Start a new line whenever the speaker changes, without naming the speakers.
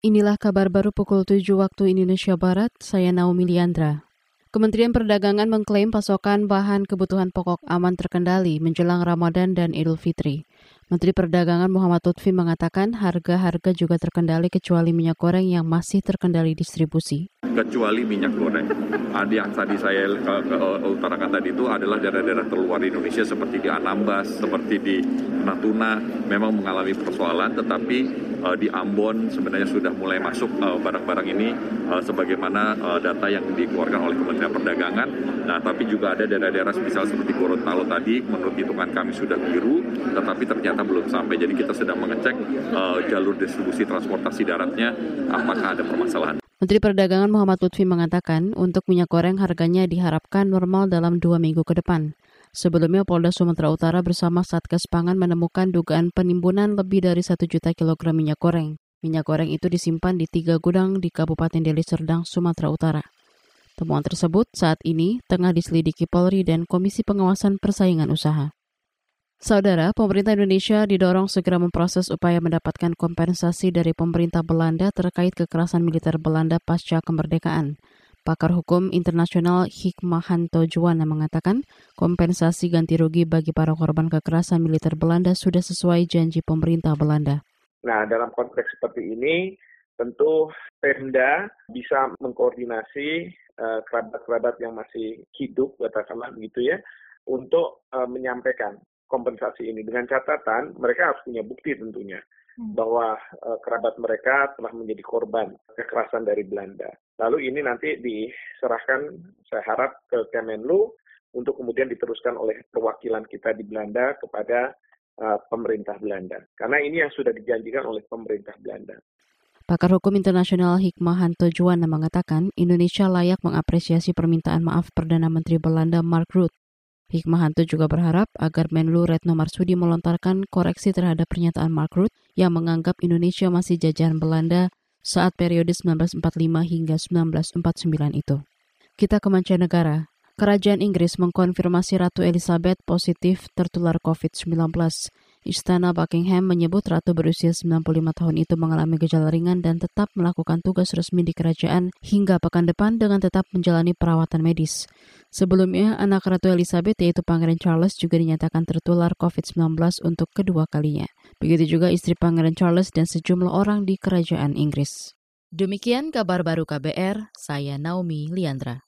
Inilah kabar baru pukul 7 waktu Indonesia Barat, saya Naomi Liandra. Kementerian Perdagangan mengklaim pasokan bahan kebutuhan pokok aman terkendali menjelang Ramadan dan Idul Fitri. Menteri Perdagangan Muhammad Lutfi mengatakan harga-harga juga terkendali kecuali minyak goreng yang masih terkendali distribusi.
Kecuali minyak goreng. Ada yang tadi saya utarakan tadi itu adalah daerah-daerah terluar Indonesia seperti di Anambas, seperti di Natuna memang mengalami persoalan tetapi uh, di Ambon sebenarnya sudah mulai masuk eh, barang-barang ini uh, sebagaimana uh, data yang dikeluarkan oleh Kementerian Perdagangan. Nah, tapi juga ada daerah-daerah misal seperti Gorontalo tadi menurut hitungan kami sudah biru tetapi ternyata ternyata belum sampai. Jadi kita sedang mengecek uh, jalur distribusi transportasi daratnya apakah ada permasalahan.
Menteri Perdagangan Muhammad Lutfi mengatakan untuk minyak goreng harganya diharapkan normal dalam dua minggu ke depan. Sebelumnya Polda Sumatera Utara bersama Satgas Pangan menemukan dugaan penimbunan lebih dari satu juta kilogram minyak goreng. Minyak goreng itu disimpan di tiga gudang di Kabupaten Deli Serdang, Sumatera Utara. Temuan tersebut saat ini tengah diselidiki Polri dan Komisi Pengawasan Persaingan Usaha. Saudara, pemerintah Indonesia didorong segera memproses upaya mendapatkan kompensasi dari pemerintah Belanda terkait kekerasan militer Belanda pasca kemerdekaan. Pakar hukum internasional Hikmahanto Juwana mengatakan kompensasi ganti rugi bagi para korban kekerasan militer Belanda sudah sesuai janji pemerintah Belanda.
Nah, dalam konteks seperti ini, tentu Pemda bisa mengkoordinasi uh, kerabat-kerabat yang masih hidup, katakanlah begitu ya, untuk uh, menyampaikan kompensasi ini dengan catatan mereka harus punya bukti tentunya hmm. bahwa uh, kerabat mereka telah menjadi korban kekerasan dari Belanda. Lalu ini nanti diserahkan saya harap ke Kemenlu untuk kemudian diteruskan oleh perwakilan kita di Belanda kepada uh, pemerintah Belanda. Karena ini yang sudah dijanjikan oleh pemerintah Belanda.
Pakar Hukum Internasional Hikmahanto Juwana mengatakan Indonesia layak mengapresiasi permintaan maaf Perdana Menteri Belanda Mark Rutte Hikmahanto juga berharap agar Menlu Retno Marsudi melontarkan koreksi terhadap pernyataan Mark Rutte yang menganggap Indonesia masih jajahan Belanda saat periode 1945 hingga 1949 itu. Kita ke mancanegara. Kerajaan Inggris mengkonfirmasi Ratu Elizabeth positif tertular COVID-19. Istana Buckingham menyebut ratu berusia 95 tahun itu mengalami gejala ringan dan tetap melakukan tugas resmi di kerajaan hingga pekan depan dengan tetap menjalani perawatan medis. Sebelumnya, anak Ratu Elizabeth yaitu Pangeran Charles juga dinyatakan tertular COVID-19 untuk kedua kalinya. Begitu juga istri Pangeran Charles dan sejumlah orang di kerajaan Inggris. Demikian kabar baru KBR, saya Naomi Liandra.